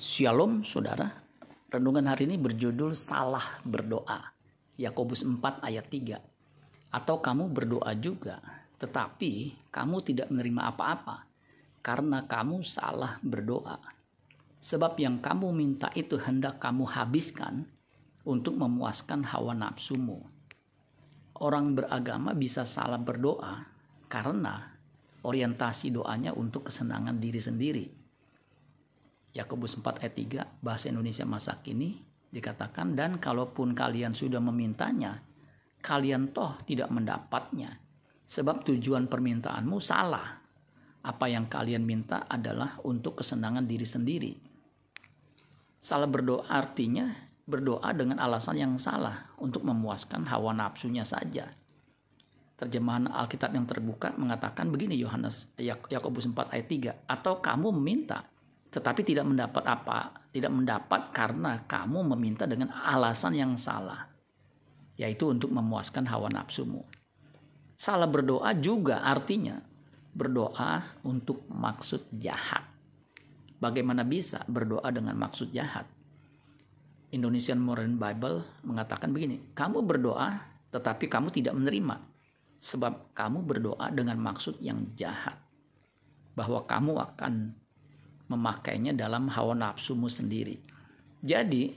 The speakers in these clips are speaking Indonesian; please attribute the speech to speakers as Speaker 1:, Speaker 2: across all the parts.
Speaker 1: Shalom saudara. Renungan hari ini berjudul salah berdoa. Yakobus 4 ayat 3. Atau kamu berdoa juga, tetapi kamu tidak menerima apa-apa karena kamu salah berdoa. Sebab yang kamu minta itu hendak kamu habiskan untuk memuaskan hawa nafsumu. Orang beragama bisa salah berdoa karena orientasi doanya untuk kesenangan diri sendiri Yakobus 4 ayat 3 bahasa Indonesia masa kini dikatakan dan kalaupun kalian sudah memintanya kalian toh tidak mendapatnya. Sebab tujuan permintaanmu salah. Apa yang kalian minta adalah untuk kesenangan diri sendiri. Salah berdoa artinya berdoa dengan alasan yang salah untuk memuaskan hawa nafsunya saja. Terjemahan Alkitab yang terbuka mengatakan begini Yohanes Yakobus 4 ayat 3 atau kamu meminta tetapi tidak mendapat apa? Tidak mendapat karena kamu meminta dengan alasan yang salah, yaitu untuk memuaskan hawa nafsumu. Salah berdoa juga artinya berdoa untuk maksud jahat. Bagaimana bisa berdoa dengan maksud jahat? Indonesian Modern Bible mengatakan begini, kamu berdoa tetapi kamu tidak menerima sebab kamu berdoa dengan maksud yang jahat bahwa kamu akan memakainya dalam hawa nafsumu sendiri. Jadi,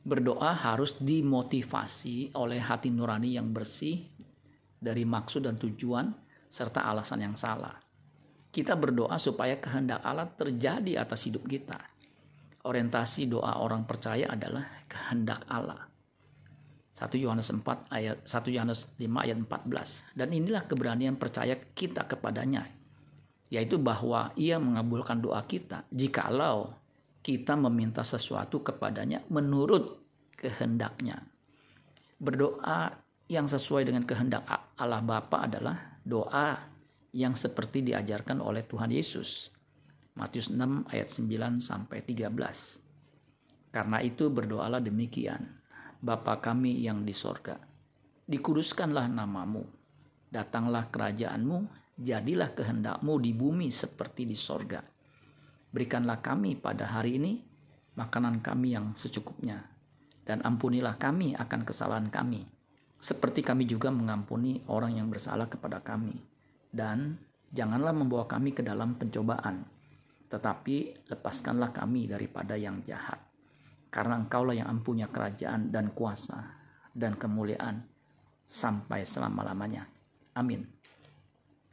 Speaker 1: berdoa harus dimotivasi oleh hati nurani yang bersih dari maksud dan tujuan serta alasan yang salah. Kita berdoa supaya kehendak Allah terjadi atas hidup kita. Orientasi doa orang percaya adalah kehendak Allah. 1 Yohanes 4 ayat 1 Yohanes 5 ayat 14. Dan inilah keberanian percaya kita kepadanya yaitu bahwa ia mengabulkan doa kita jikalau kita meminta sesuatu kepadanya menurut kehendaknya. Berdoa yang sesuai dengan kehendak Allah Bapa adalah doa yang seperti diajarkan oleh Tuhan Yesus. Matius 6 ayat 9 sampai 13. Karena itu berdoalah demikian. Bapa kami yang di sorga, dikuduskanlah namamu, datanglah kerajaanmu, jadilah kehendakmu di bumi seperti di sorga. Berikanlah kami pada hari ini makanan kami yang secukupnya, dan ampunilah kami akan kesalahan kami, seperti kami juga mengampuni orang yang bersalah kepada kami. Dan janganlah membawa kami ke dalam pencobaan, tetapi lepaskanlah kami daripada yang jahat. Karena engkaulah yang ampunya kerajaan dan kuasa dan kemuliaan sampai selama-lamanya. Amin.